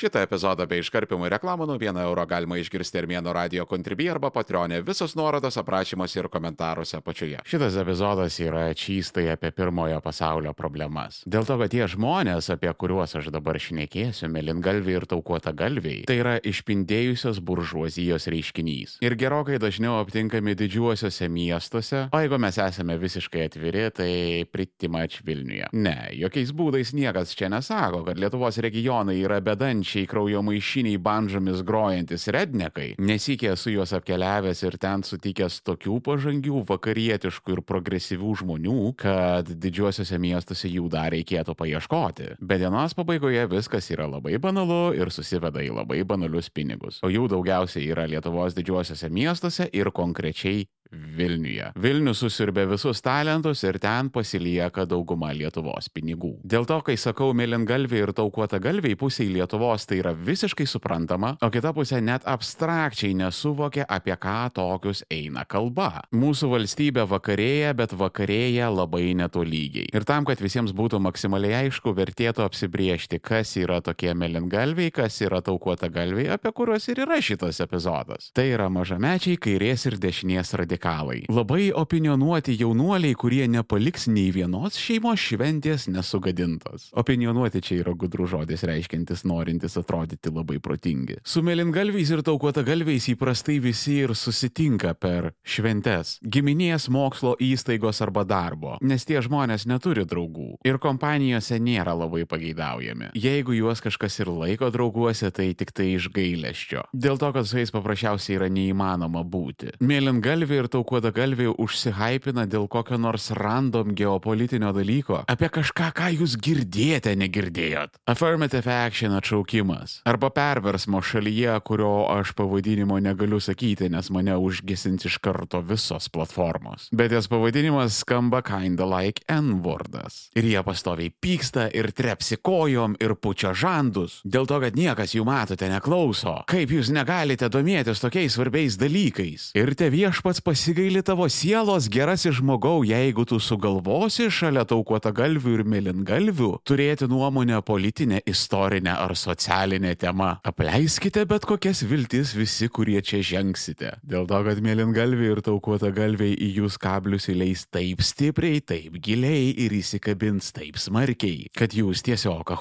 Šitą epizodą bei iškarpimų reklamų nuo 1 euro galima išgirsti Armėno radio kontribį arba patronė. Visos nuorodos aprašymuose ir komentaruose apačioje. Šitas epizodas yra čystai apie pirmojo pasaulio problemas. Dėl to, kad tie žmonės, apie kuriuos aš dabar šnekėsiu, melingalviai ir taukuota galviai, tai yra išpindėjusios buržuozijos reiškinys. Ir gerokai dažniau aptinkami didžiuosiuose miestuose, o jeigu mes esame visiškai atviri, tai pritimač Vilniuje. Ne, jokiais būdais niekas čia nesako, kad Lietuvos regionai yra bedančiai kraujo maišiniai bandžomis grojantis rednekai. Nesikė esu juos apkeliavęs ir ten sutikęs tokių pažangių, vakarietiškų ir progresyvių žmonių, kad didžiuosiuose miestuose jų dar reikėtų paieškoti. Bet dienos pabaigoje viskas yra labai banalu ir susiveda į labai banalius pinigus. O jų daugiausiai yra Lietuvos didžiuosiuose miestuose ir konkrečiai Vilniuje. Vilnius susirbė visus talentus ir ten pasilieka dauguma Lietuvos pinigų. Dėl to, kai sakau mėlyngalviai ir taukuota galviai pusiai Lietuvos, tai yra visiškai suprantama, o kita pusė net abstrakčiai nesuvokia, apie ką tokius eina kalba. Mūsų valstybė vakarėja, bet vakarėja labai netolygiai. Ir tam, kad visiems būtų maksimaliai aišku, vertėtų apsibriežti, kas yra tokie mėlyngalviai, kas yra taukuota galviai, apie kuriuos ir yra šitas epizodas. Tai yra mažamečiai kairės ir dešinės radikalai radikalai. Labai opinionuoti jaunuoliai, kurie nepaliks nei vienos šeimos šventės nesugadintos. Opinionuoti čia yra gudrų žodis reiškintis norintis atrodyti labai protingi. Su melingalviais ir taukuota galviais įprastai visi ir susitinka per šventes - giminės, mokslo įstaigos arba darbo, nes tie žmonės neturi draugų ir kompanijose nėra labai pageidaujami. Jeigu juos kažkas ir laiko drauguose, tai tik tai iš gailesčio. Dėl to, kad su jais paprasčiausiai yra neįmanoma būti. Mėlyngalviai ir taukuota galviai užsihypina dėl kokio nors random geopolitinio dalyko, apie kažką, ką jūs girdėjote, negirdėjot. Affirmative action atšaukimas. Arba perversmo šalyje, kurio aš pavadinimo negaliu sakyti, nes mane užgesins iš karto visos platformos. Bet jas pavadinimas skamba kinda like N-wordas. Ir jie pastoviai pyksta ir trepsi kojom ir pučia žandus. Dėl to, kad niekas jų matote neklauso. Kaip jūs negalite domėtis tokiais svarbiais dalykais. Ir te viešpats pasigaili tavo sielos gerasis žmogau, jeigu tu sugalvosi šalia taukuota galvių ir mėlyngalvių turėti nuomonę politinę, istorinę ar socialinę temą. Apleiskite bet kokias viltis visi, kurie čia žengsite. Dėl to, kad mėlyngalviai ir taukuota galviai į jūs kablius įleis taip stipriai, taip giliai ir įsikabins taip smarkiai, kad jūs tiesiog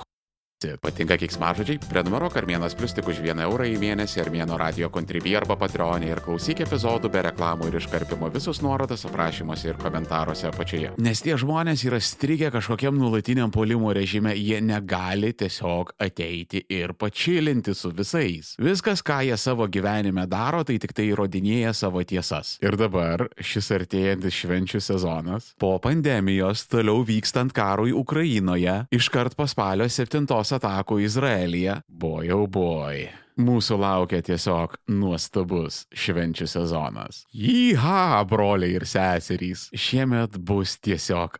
Patinka kiksmažodžiai? Prenumeruok Armėnas Plus tik už 1 eurą į mėnesį Armėno radio kontribį arba patreonį ir klausyk epizodų be reklamų ir iškarpimo visus nuorodas aprašymuose ir komentaruose apačioje. Nes tie žmonės yra strigę kažkokiam nuolatiniam polimo režime, jie negali tiesiog ateiti ir pačilinti su visais. Viskas, ką jie savo gyvenime daro, tai tik tai įrodinėja savo tiesas. Ir dabar šis artėjantis švenčių sezonas, po pandemijos, toliau vykstant karui Ukrainoje, iškart po spalio 7 atakų Izraelyje, boy oh boy. Mūsų laukia tiesiog nuostabus švenčių sezonas. Jyha, broliai ir seserys, šiemet bus tiesiog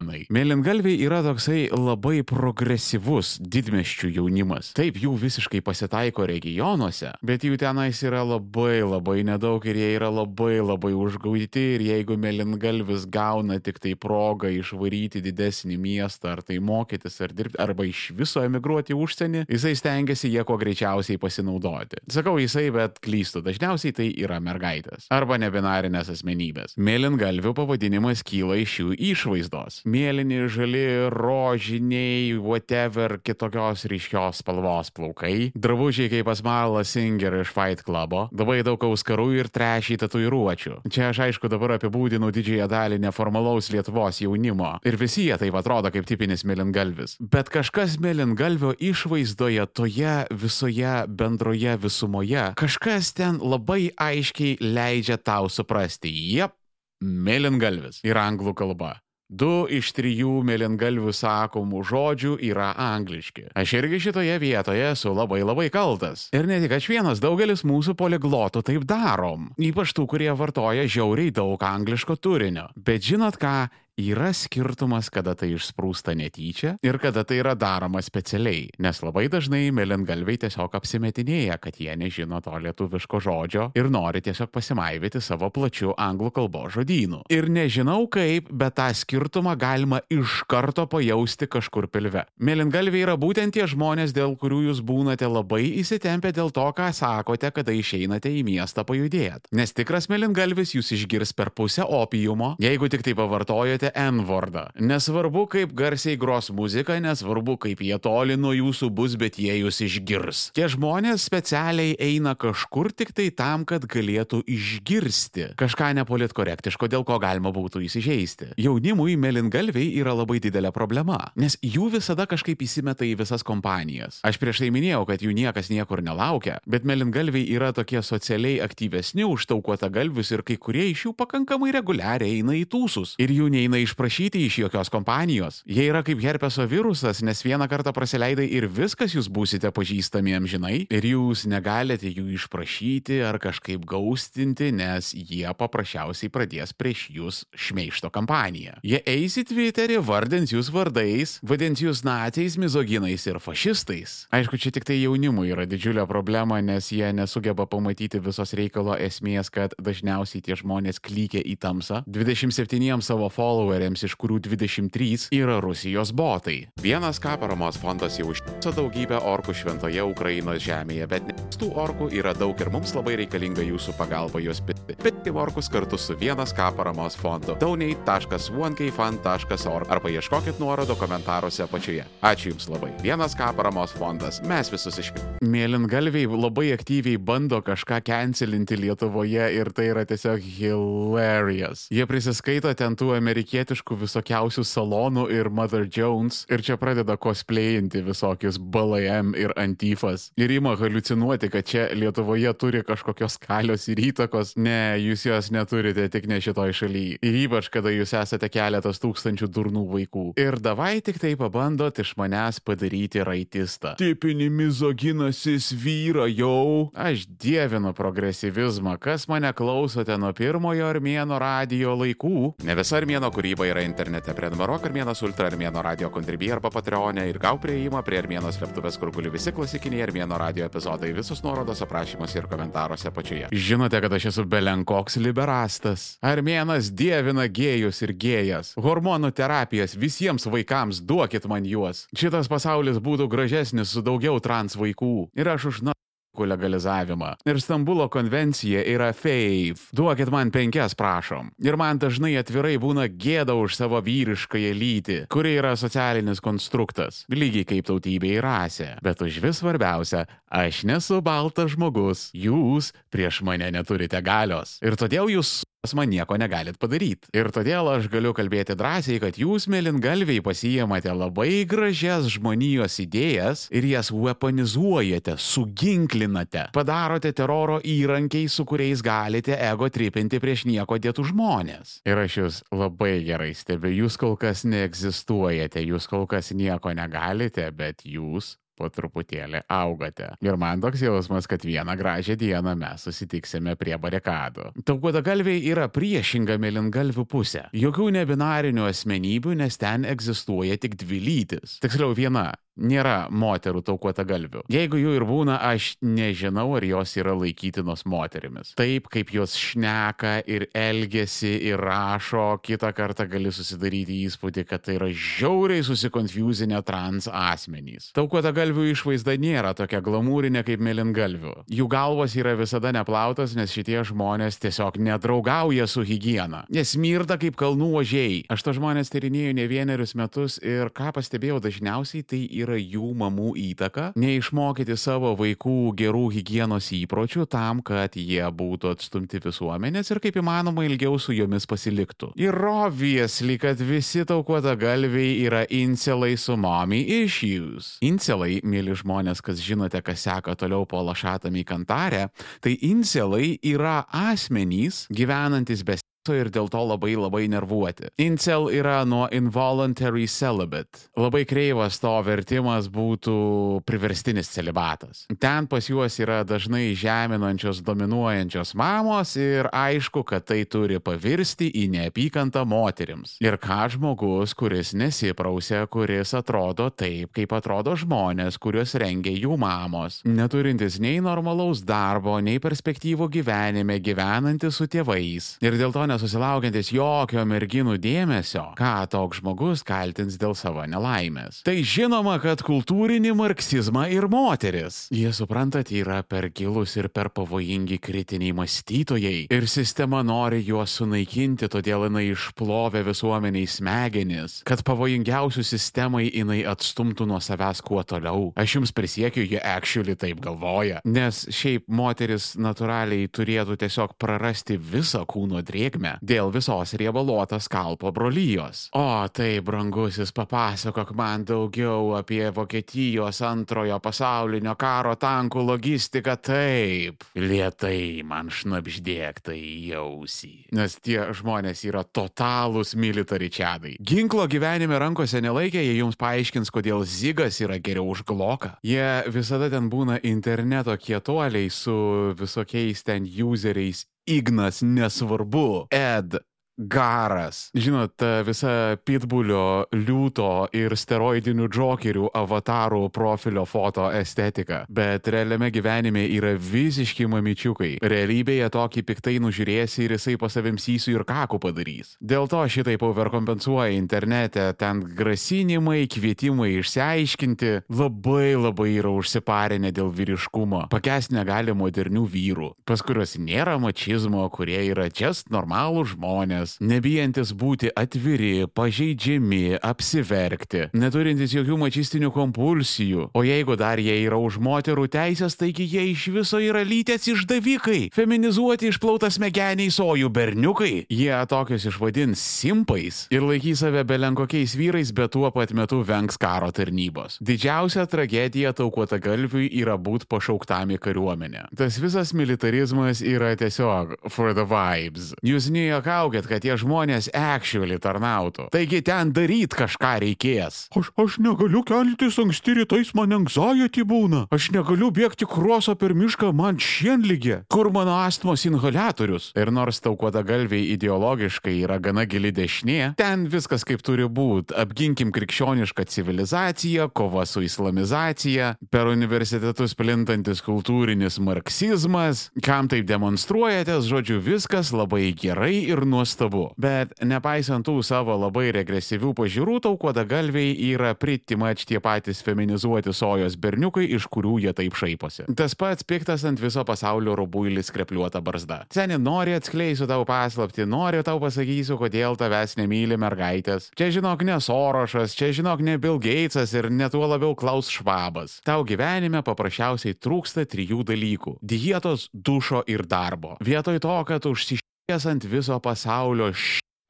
a. Mėlyngalviai yra toksai labai progresyvus didmeščių jaunimas. Taip, jų visiškai pasitaiko regionuose, bet jų tenais yra labai labai nedaug ir jie yra labai labai užgauti ir jeigu mėlyngalvis gauna tik tai progą išvaryti didesnį miestą, ar tai mokytis, ar dirbti, arba iš viso emigruoti į užsienį, jisai stengiasi jie kuo greičiausiai pasinaudoti. Sakau jisai, bet klystu, dažniausiai tai yra mergaitės arba nebinarinės asmenybės. Mėlyngalvių pavadinimas kyla iš jų išvaizdos mėlyni, žali, rožiniai, whatever, kitokios ryškios spalvos plaukai, drabužiai kaip Asmala Singer iš Fight Clubo, labai daug auskarų ir trešiai tatuiruočių. Čia aš aišku dabar apibūdinu didžiąją dalį neformalaus Lietuvos jaunimo ir visi jie taip atrodo kaip tipinis mėlyngalvis. Bet kažkas mėlyngalvio išvaizdoje toje visoje bendroje visumoje, kažkas ten labai aiškiai leidžia tau suprasti, jep, mėlyngalvis ir anglų kalba. Du iš trijų mėlyngalvių sakomų žodžių yra angliški. Aš irgi šitoje vietoje esu labai labai kaltas. Ir ne tik aš vienas, daugelis mūsų poliglotų taip darom. Ypač tų, kurie vartoja žiauriai daug angliško turinio. Bet žinot ką, yra skirtumas, kada tai išsprūsta netyčia ir kada tai yra daroma specialiai, nes labai dažnai mėlyngalviai tiesiog apsimetinėja, kad jie nežino to lietuviško žodžio ir nori tiesiog pasimaivyti savo plačiu anglų kalbos žodynu. Ir nežinau kaip, bet tą skirtumą galima iš karto pajausti kažkur pilve. Mėlyngalviai yra būtent tie žmonės, dėl kurių jūs būnate labai įsitempę dėl to, ką sakote, kada išeinate į miestą pajudėti. Nes tikras mėlyngalvis jūs išgirs per pusę opijumo, jeigu tik tai pavartojate N-vardą. Nesvarbu, kaip garsiai gros muzika, nesvarbu, kaip jie toli nuo jūsų bus, bet jie jūs išgirs. Tie žmonės specialiai eina kažkur tik tai tam, kad galėtų išgirsti kažką nepolitkorektiško, dėl ko galima būtų įsižeisti. Jaunimui mėlyngalviai yra labai didelė problema, nes jų visada kažkaip įsimeta į visas kompanijas. Aš prieš tai minėjau, kad jų niekas niekur nelaukia, bet mėlyngalviai yra tokie socialiai aktyvesni už taukuotagalvius ir kai kurie iš jų pakankamai reguliariai eina į tūsus. Ir jų neina išprašyti iš jokios kompanijos. Jie yra kaip herpeso virusas, nes vieną kartą praleidai ir viskas jūs būsite pažįstami amžinai ir jūs negalite jų išprašyti ar kažkaip gaustinti, nes jie paprasčiausiai pradės prieš jūs šmeišto kampaniją. Jie eis į Twitterį, vardins jūs vardais, vadins jūs naciais, mizoginais ir fašistais. Aišku, čia tik tai jaunimui yra didžiulė problema, nes jie nesugeba pamatyti visos reikalo esmės, kad dažniausiai tie žmonės klykia į tamsą. 27 savo followeriams, iš kurių 23 yra Rusijos botai. Vienas ką paramos fondas jau užtiso daugybę orkų šventoje Ukrainos žemėje, bet tų orkų yra daug ir mums labai reikalinga jūsų pagalba juos piti. Piti orkus kartu su vienas ką paramos fondu. donate.onekfund.org arba ieškokit nuorodo komentaruose apačioje. Ačiū Jums labai. Vienas ką paramos fondas. Mes visus išpildėme. Mėlyngalviai labai aktyviai bando kažką cancelinti Lietuvoje ir tai yra tiesiog hilarious. Jie prisiskaito ten tų amerikietiškų visokiausių salonų ir Mother Jones ir čia pradeda cosplayinti visokius BLM ir Antifas. Ir ima halucinuoti, kad čia Lietuvoje turi kažkokios galios ir įtakos. Ne, jūs jos neturite tik ne šitoj šalyje. Ir ypač, kada jūs esate keletas tūkstančių durnų vaikų. Ir davai tik tai pabandot iš manęs padaryti raitistą. Tipinį mizoginasis vyra jau. Aš dievinu progresyvizmą. Kas mane klausote nuo pirmojo Armėno radio laikų? Ne visa Armėno kūryba yra internete. Prenumeruok Armėnas Ultra Armėno radio kontribį arba Patreonė ir gau prieimą prie Armėno slėptuvės, kur guli visi klasikiniai Armėno radio epizodai. Visus nuorodos aprašymuose ir komentaruose apačioje. Žinote, kad aš esu belenkoks liberastas. Armėnas dievina gėjus ir gėjas. Hormonų terapijas visiems vaikams duokit man juos. Šitas pasaulis būtų gražesnis su daugiau trans vaikų. Ir aš už na legalizavimą. Ir Stambulo konvencija yra fave. Duokit man penkias, prašom. Ir man dažnai atvirai būna gėda už savo vyriškąją lytį, kuri yra socialinis konstruktas, lygiai kaip tautybė ir rasė. Bet už vis svarbiausia, aš nesu baltas žmogus, jūs prieš mane neturite galios. Ir todėl jūs man nieko negalit padaryti. Ir todėl aš galiu kalbėti drąsiai, kad jūs, mėlyngalviai, pasijamate labai gražias žmonijos idėjas ir jas weaponizuojate, suginklinate, padarote teroro įrankiai, su kuriais galite ego tripinti prieš nieko dėtų žmonės. Ir aš jūs labai gerai stebiu, jūs kol kas neegzistuojate, jūs kol kas nieko negalite, bet jūs po truputėlį augate. Ir man toks jausmas, kad vieną gražią dieną mes susitiksime prie barikadų. Taukuodagalviai yra priešinga mėlyngalvių pusė. Jokių nebinarinių asmenybių, nes ten egzistuoja tik dvi lytis. Tiksliau viena nėra moterų taukuota galvių. Jeigu jų ir būna, aš nežinau, ar jos yra laikytinos moterimis. Taip, kaip jos šneka ir elgesi ir rašo, kitą kartą gali susidaryti įspūdį, kad tai yra žiauriai susikonfuzinę trans asmenys. Taukuota galvių išvaizda nėra tokia glamūrinė kaip mėlyngalvių. Jų galvos yra visada neplautos, nes šitie žmonės tiesiog nedraugauja su hygiena. Nes mirda kaip kalnų ožiai. Aš to žmonės tyrinėjau ne vienerius metus ir ką pastebėjau dažniausiai tai yra jų mamų įtaka, neišmokyti savo vaikų gerų hygienos įpročių tam, kad jie būtų atstumti visuomenės ir kaip įmanoma ilgiau su jomis pasiliktų. Ir obviously, kad visi taukuota galviai yra incelai su mommy issues. Incelai, mėly žmonės, kas žinote, kas seka toliau po lašatami kantarę, tai incelai yra asmenys gyvenantis be mato ir dėl to labai labai nervuoti. Incel yra nuo involuntary celibate. Labai kreivas to vertimas būtų priverstinis celibatas. Ten pas juos yra dažnai žeminančios dominuojančios mamos ir aišku, kad tai turi pavirsti į neapykantą moterims. Ir ką žmogus, kuris nesiprausia, kuris atrodo taip, kaip atrodo žmonės, kuriuos rengia jų mamos, neturintis nei normalaus darbo, nei perspektyvų gyvenime, gyvenantis su tėvais ir dėl to nesusilaukiantis jokio merginų dėmesio, ką toks žmogus kaltins dėl savo nelaimės. Tai žinoma, kad kultūrinį marksizmą ir moteris. Jie suprantat, yra per gilus ir per pavojingi kritiniai mąstytojai ir sistema nori juos sunaikinti, todėl jinai išplovė visuomeniai smegenis, kad pavojingiausių sistemai jinai atstumtų nuo savęs kuo toliau. Aš jums prisiekiu, jie actually taip galvoja. Nes šiaip moteris natūraliai turėtų tiesiog prarasti visą kūno drėgmę dėl visos riebaluotos kalpo brolyjos. O tai, brangusis, papasakok man daugiau apie Vokietijos antrojo pasaulinio karo tankų logistiką taip. Lietai man šnapždėk tai jausį. Nes tie žmonės yra totalūs militaričiadai. Ginklo gyvenime rankose nelaikė, jie jums paaiškins, kodėl Zigas yra geriau už Gloką. Jie visada ten būna interneto kietuoliai su visokiais ten useriais Ignas nesvarbu, Ed garas. Žinot, ta visa pitbulio, liūto ir steroidinių džokerių avatarų profilio foto estetika. Bet realiame gyvenime yra visiški mamyčiukai. Realybėje tokį piktai nužiūrėsi ir jisai pasavimsysiu ir kakų padarys. Dėl to šitai overkompensuoja internete, ten grasinimai, kvietimai išsiaiškinti labai labai yra užsiparinę dėl vyriškumo. Pakęs negali modernių vyrų, pas kuriuos nėra mačizmo, kurie yra just normalų žmonės žmonės, nebijantis būti atviri, pažeidžiami, apsiverkti, neturintys jokių mačistinių kompulsijų, o jeigu dar jie yra už moterų teisės, taigi jie iš viso yra lytės išdavikai, feminizuoti išplautas megeniai sojų berniukai, jie tokius išvadins simpais ir laikys save belenkokiais vyrais, bet tuo pat metu vengs karo tarnybos. Didžiausia tragedija taukuota galviui yra būti pašauktam į kariuomenę. Tas visas militarizmas yra tiesiog for the vibes. Jūs nejuokaukit, kad tie žmonės actually tarnautų. Taigi ten daryt kažką reikės. Aš, aš negaliu keltis anksti rytais, man anxiety būna. Aš negaliu bėgti kroso per mišką, man šienlygė. Kur mano astmos inhalatorius? Ir nors taukuota galviai ideologiškai yra gana gili dešinė, ten viskas kaip turi būti. Apginkim krikščionišką civilizaciją, kova su islamizacija, per universitetus plintantis kultūrinis marksizmas, kam taip demonstruojatės, žodžiu, viskas labai gerai ir nuostabu nuostabu. Bet nepaisant tų savo labai regresyvių pažiūrų, taukuoda galviai yra much tie patys feminizuoti sojos berniukai, iš kurių jie taip šaiposi. Tas pats piktas ant viso pasaulio rubuilis krepliuota barzda. Seni, nori atskleisiu tau paslapti, nori tau pasakysiu, kodėl tavęs nemyli mergaitės. Čia žinok ne Sorošas, čia žinok ne Bill Gatesas ir netuo labiau Klaus Švabas. Tau gyvenime paprasčiausiai trūksta trijų dalykų - dietos, dušo ir darbo. Vietoj to, kad užsiš ant viso pasaulio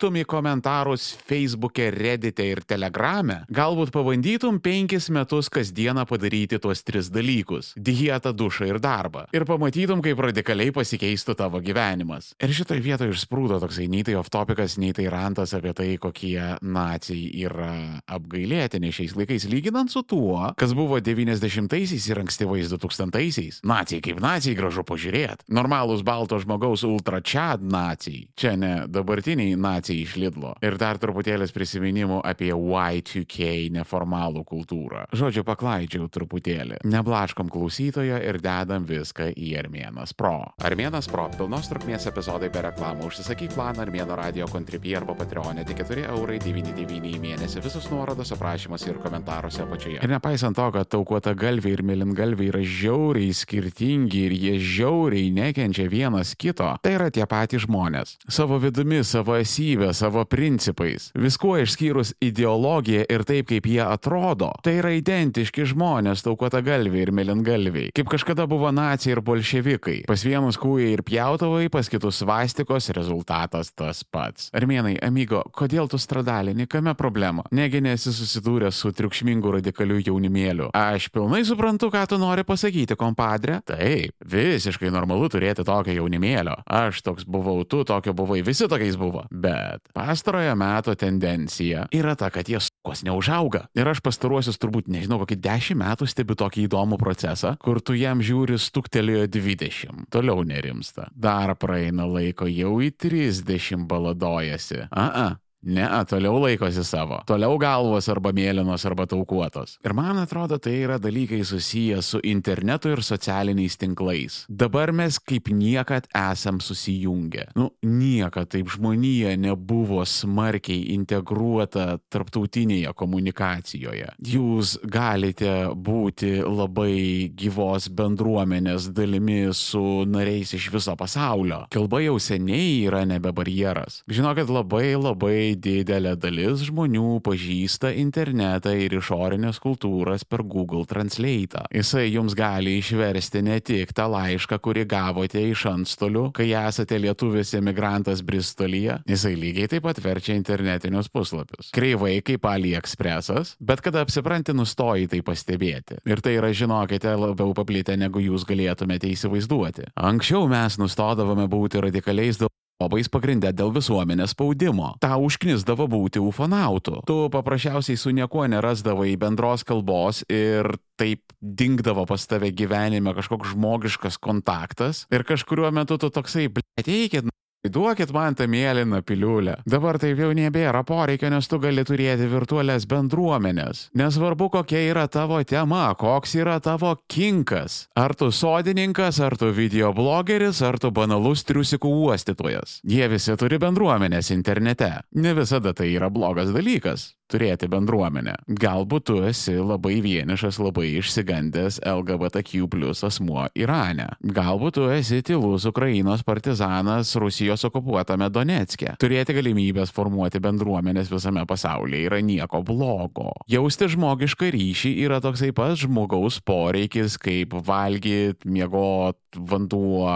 rašytum į komentarus Facebook'e, Reddit'e ir Telegram'e, galbūt pabandytum penkis metus kasdieną padaryti tuos tris dalykus - dietą, dušą ir darbą. Ir pamatytum, kaip radikaliai pasikeistų tavo gyvenimas. Ir šitoje vietoje išsprūdo toksai nei tai off-topikas, nei tai rantas apie tai, kokie nacijai yra apgailėtini šiais laikais, lyginant su tuo, kas buvo 90-aisiais ir ankstyvais 2000-aisiais. Nacijai kaip nacijai gražu pažiūrėti. Normalūs balto žmogaus ultra čad nacijai. Čia ne dabartiniai nacijai informaciją iš Lidlo. Ir dar truputėlis prisiminimų apie Y2K neformalų kultūrą. Žodžiu, paklaidžiau truputėlį. Neblaškom klausytojo ir dedam viską į Armėnas Pro. Armėnas Pro - pilnos trukmės epizodai be reklamų. Užsisakyk planą Armėno radio kontribį arba Patreonė tik 4 eurai 99 į mėnesį. Visus nuorodos aprašymas ir komentaruose apačioje. Ir nepaisant to, kad taukuota galviai ir milingalviai yra žiauriai skirtingi ir jie žiauriai nekenčia vienas kito, tai yra tie patys žmonės. Savo vidumi, savo esybę vertybė, savo principais. Viskuo išskyrus ideologiją ir taip, kaip jie atrodo. Tai yra identiški žmonės, taukuota galviai ir melingalviai. Kaip kažkada buvo nacijai ir bolševikai. Pas vienus kūjai ir pjautavai, pas kitus svastikos, rezultatas tas pats. Armenai, amigo, kodėl tu stradalini, kame problema? Negi nesi susidūręs su triukšmingu radikaliu jaunimėliu. Aš pilnai suprantu, ką tu nori pasakyti, kompadre. Taip, visiškai normalu turėti tokio jaunimėlio. Aš toks buvau, tu tokio buvai, visi tokiais buvo. Bet pastarojo meto tendencija yra ta, kad jie kos neužauga. Ir aš pastaruosius turbūt, nežinau, kokį dešimt metų stebiu tokį įdomų procesą, kur tu jam žiūri stuktelėjo 20, toliau nerimsta. Dar praeina laiko, jau į 30 baladojasi. A, a, Ne, toliau laikosi savo. Toliau galvos arba mėlynos arba taukuotos. Ir man atrodo, tai yra dalykai susiję su internetu ir socialiniais tinklais. Dabar mes kaip niekad esam susijungę. Nu, niekad taip žmonija nebuvo smarkiai integruota tarptautinėje komunikacijoje. Jūs galite būti labai gyvos bendruomenės dalimi su nariais iš viso pasaulio. Kalba jau seniai yra nebe barjeras. Žinokit, labai labai didelė dalis žmonių pažįsta internetą ir išorinės kultūras per Google Translate. Jisai jums gali išversti ne tik tą laišką, kurį gavote iš antstolių, kai esate lietuvis emigrantas Bristolyje, jisai lygiai taip pat verčia internetinius puslapius. Kreivai kaip AliExpressas, bet kada apsipranti, nustoji tai pastebėti. Ir tai yra, žinokite, labiau paplitę, negu jūs galėtumėte įsivaizduoti. Anksčiau mes nustodavome būti radikaliais dėl Obais pagrindė dėl visuomenės spaudimo. Ta užknisdavo būti ufonautu. Tu paprasčiausiai su niekuo nerasdavai bendros kalbos ir taip dingdavo pas tave gyvenime kažkoks žmogiškas kontaktas ir kažkuriuo metu tu toksai, blėt, eikit, Duokit man tą mėlyną piliulę. Dabar taip jau nebėra poreikio, nes tu gali turėti virtualias bendruomenės. Nesvarbu, kokia yra tavo tema, koks yra tavo kinkas. Ar tu sodininkas, ar tu videoblogeris, ar tu banalus triusikų uostytojas. Jie visi turi bendruomenės internete. Ne visada tai yra blogas dalykas turėti bendruomenę. Galbūt tu esi labai vienišas, labai išsigandęs LGBTQ plus asmuo Irane. Galbūt tu esi tylus Ukrainos partizanas Rusijos okupuotame Donetske. Turėti galimybės formuoti bendruomenės visame pasaulyje yra nieko blogo. Jausti žmogišką ryšį yra toksai pats žmogaus poreikis, kaip valgyti, miegot, vanduo,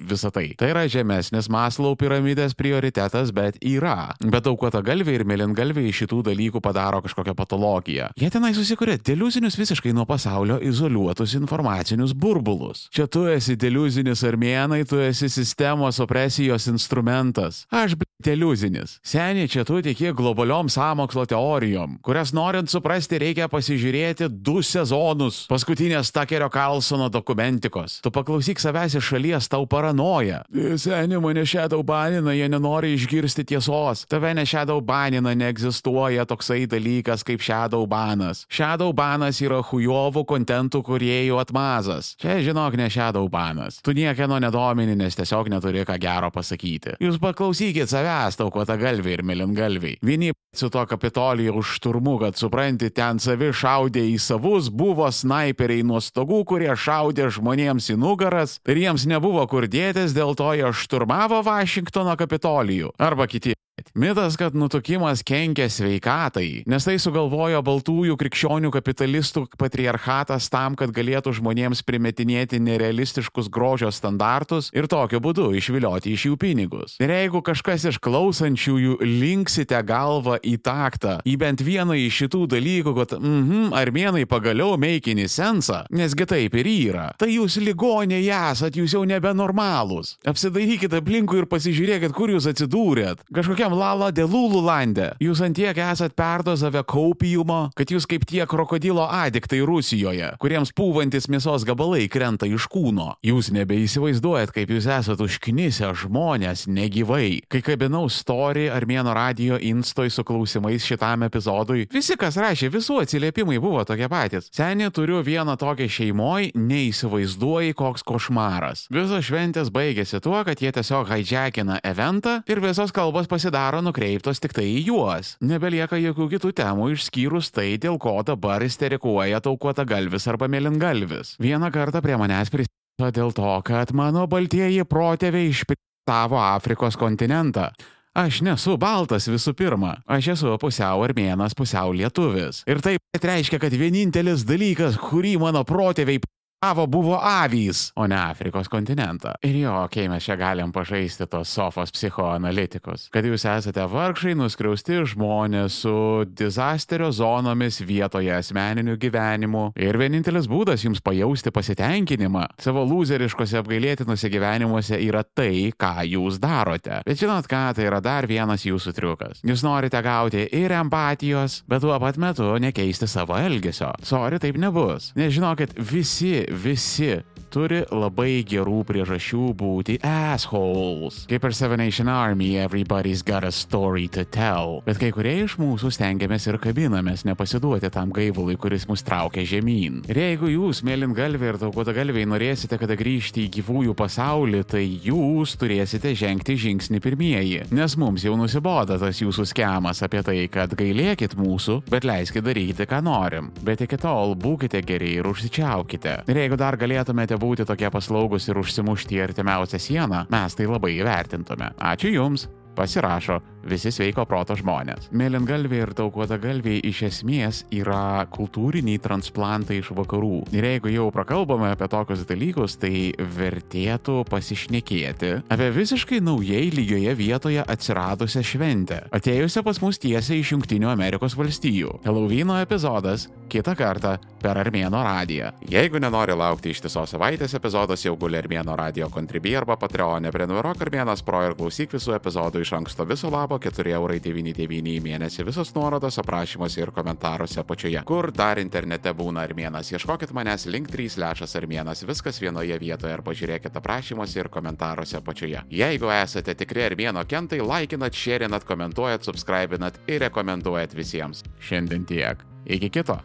visą tai. Tai yra žemesnis Maslau piramidės prioritetas, bet yra. Bet aukota galvė ir mėlyngalvė iš šitų dalykų padaro kažkokią patologiją. Jie tenai susikuria deliuzinius visiškai nuo pasaulio izoliuotus informacinius burbulus. Čia tu esi deliuzinis armėnai, tu esi sistemos opresijos instrumentas. Aš, deliuzinis. Seniai čia tu tiki globaliom samokslo teorijom, kurias norint suprasti reikia pasižiūrėti du sezonus paskutinės Takerio Carlsono dokumentikos. Tu paklausyk savęs iš šalies tau para paranoja. Seniai mane šedau banina, jie nenori išgirsti tiesos. Tave ne šedau banina, neegzistuoja toksai dalykas kaip šedau banas. Šedau banas yra hujovų kontentų kuriejų atmazas. Čia žinok, ne šedau banas. Tu niekieno nedomini, nes tiesiog neturi ką gero pasakyti. Jūs paklausykit savęs, taukota galviai ir melingalviai. Vieni su to kapitolijų už šturmu, kad supranti, ten savi šaudė į savus, buvo snaiperiai nuo stogų, kurie šaudė žmonėms į nugaras ir jiems nebuvo kur dėtis, dėl to jie šturmavo Vašingtono kapitolijų. Arba kiti. Mitas, kad nutukimas kenkia sveikatai, nes tai sugalvojo baltųjų krikščionių kapitalistų patriarchatas tam, kad galėtų žmonėms primetinėti nerealistiškus grožio standartus ir tokiu būdu išvilioti iš jų pinigus. Ir jeigu kažkas iš klausančiųjų linksite galvą į taktą, į bent vieną iš šitų dalykų, kad, mhm, armėnai pagaliau meikinį sensą, nesgi taip ir yra, tai jūs ligoniai esat, jūs jau nebenormalūs. Apsidairykite aplinkui ir pasižiūrėkit, kur jūs atsidūrėt. Kažkokia tokiam lala delulų lande. Jūs antiek esat perdozavę kaupijumo, kad jūs kaip tie krokodilo adiktai Rusijoje, kuriems pūvantis mėsos gabalai krenta iš kūno. Jūs nebeįsivaizduojat, kaip jūs esat užknisę žmonės negyvai. Kai kabinau story Armėno radio instoj su klausimais šitam epizodui, visi, kas rašė, visų atsiliepimai buvo tokie patys. Seniai turiu vieną tokią šeimoje, neįsivaizduoji, koks košmaras. Visos šventės baigėsi tuo, kad jie tiesiog hijackina eventą ir visos kalbos pasidaro pasidaro nukreiptos tik tai į juos. Nebelieka jokių kitų temų išskyrus tai, dėl ko dabar isterikuoja taukuota galvis arba mėlyngalvis. Vieną kartą prie manęs prisidėjo dėl to, kad mano baltieji protėviai išpitavo Afrikos kontinentą. Aš nesu baltas visų pirma. Aš esu pusiau armėnas, pusiau lietuvis. Ir tai reiškia, kad vienintelis dalykas, kurį mano protėviai Avo buvo avys, o ne Afrikos kontinentą. Ir jo, okei, okay, mes čia galim pažaisti tos sofos psichoanalitikus. Kad jūs esate vargšai, nuskriausti žmonės su dizasterio zonomis vietoje asmeniniu gyvenimu. Ir vienintelis būdas jums pajausti pasitenkinimą savo lūzeriškose apgailėtinuose gyvenimuose yra tai, ką jūs darote. Bet žinot ką, tai yra dar vienas jūsų triukas. Jūs norite gauti ir empatijos, bet tuo pat metu nekeisti savo elgesio. Sorry, taip nebus. Nežinokit, visi visi turi labai gerų priežasčių būti assholes. Kaip ir Seven Nation Army, everybody's got a story to tell. Bet kai kurie iš mūsų stengiamės ir kabinamės nepasiduoti tam gaivului, kuris mus traukia žemyn. Ir jeigu jūs, mėlyngalviai ir taukotagalviai, norėsite kada grįžti į gyvųjų pasaulį, tai jūs turėsite žengti žingsnį pirmieji. Nes mums jau nusiboda tas jūsų skemas apie tai, kad gailėkit mūsų, bet leiskit daryti, ką norim. Bet iki tol būkite geri ir užsičiaukite. Ir jeigu dar galėtumėte būti tokie paslaugus ir užsimušti į artimiausią sieną, mes tai labai įvertintume. Ačiū Jums! Pasirašo visi sveiko proto žmonės. Mėlyngalviai ir taukuotagalviai iš esmės yra kultūriniai transplantai iš vakarų. Ir jeigu jau prakalbame apie tokius dalykus, tai vertėtų pasišnekėti apie visiškai naujai lygioje vietoje atsiradusią šventę, atėjusią pas mus tiesiai iš Junktinių Amerikos valstijų. Helovyno epizodas kitą kartą per Armėno radiją. Jeigu nenori laukti ištisos savaitės epizodas, jau guli Armėno radio kontribį arba Patreonė, prenumeruok Armėnas Pro ir klausyk visų epizodų iš anksto viso labo 4,99 į mėnesį. Visos nuorodos aprašymuose ir komentaruose apačioje. Kur dar internete būna armėnas? Ieškokit manęs link 3 lešas armėnas, viskas vienoje vietoje arba žiūrėkit aprašymuose ir komentaruose apačioje. Jeigu esate tikri armėno kentai, laikinat, šėrinat, komentuojat, subscribinat ir rekomenduojat visiems. Šiandien tiek. Iki kito.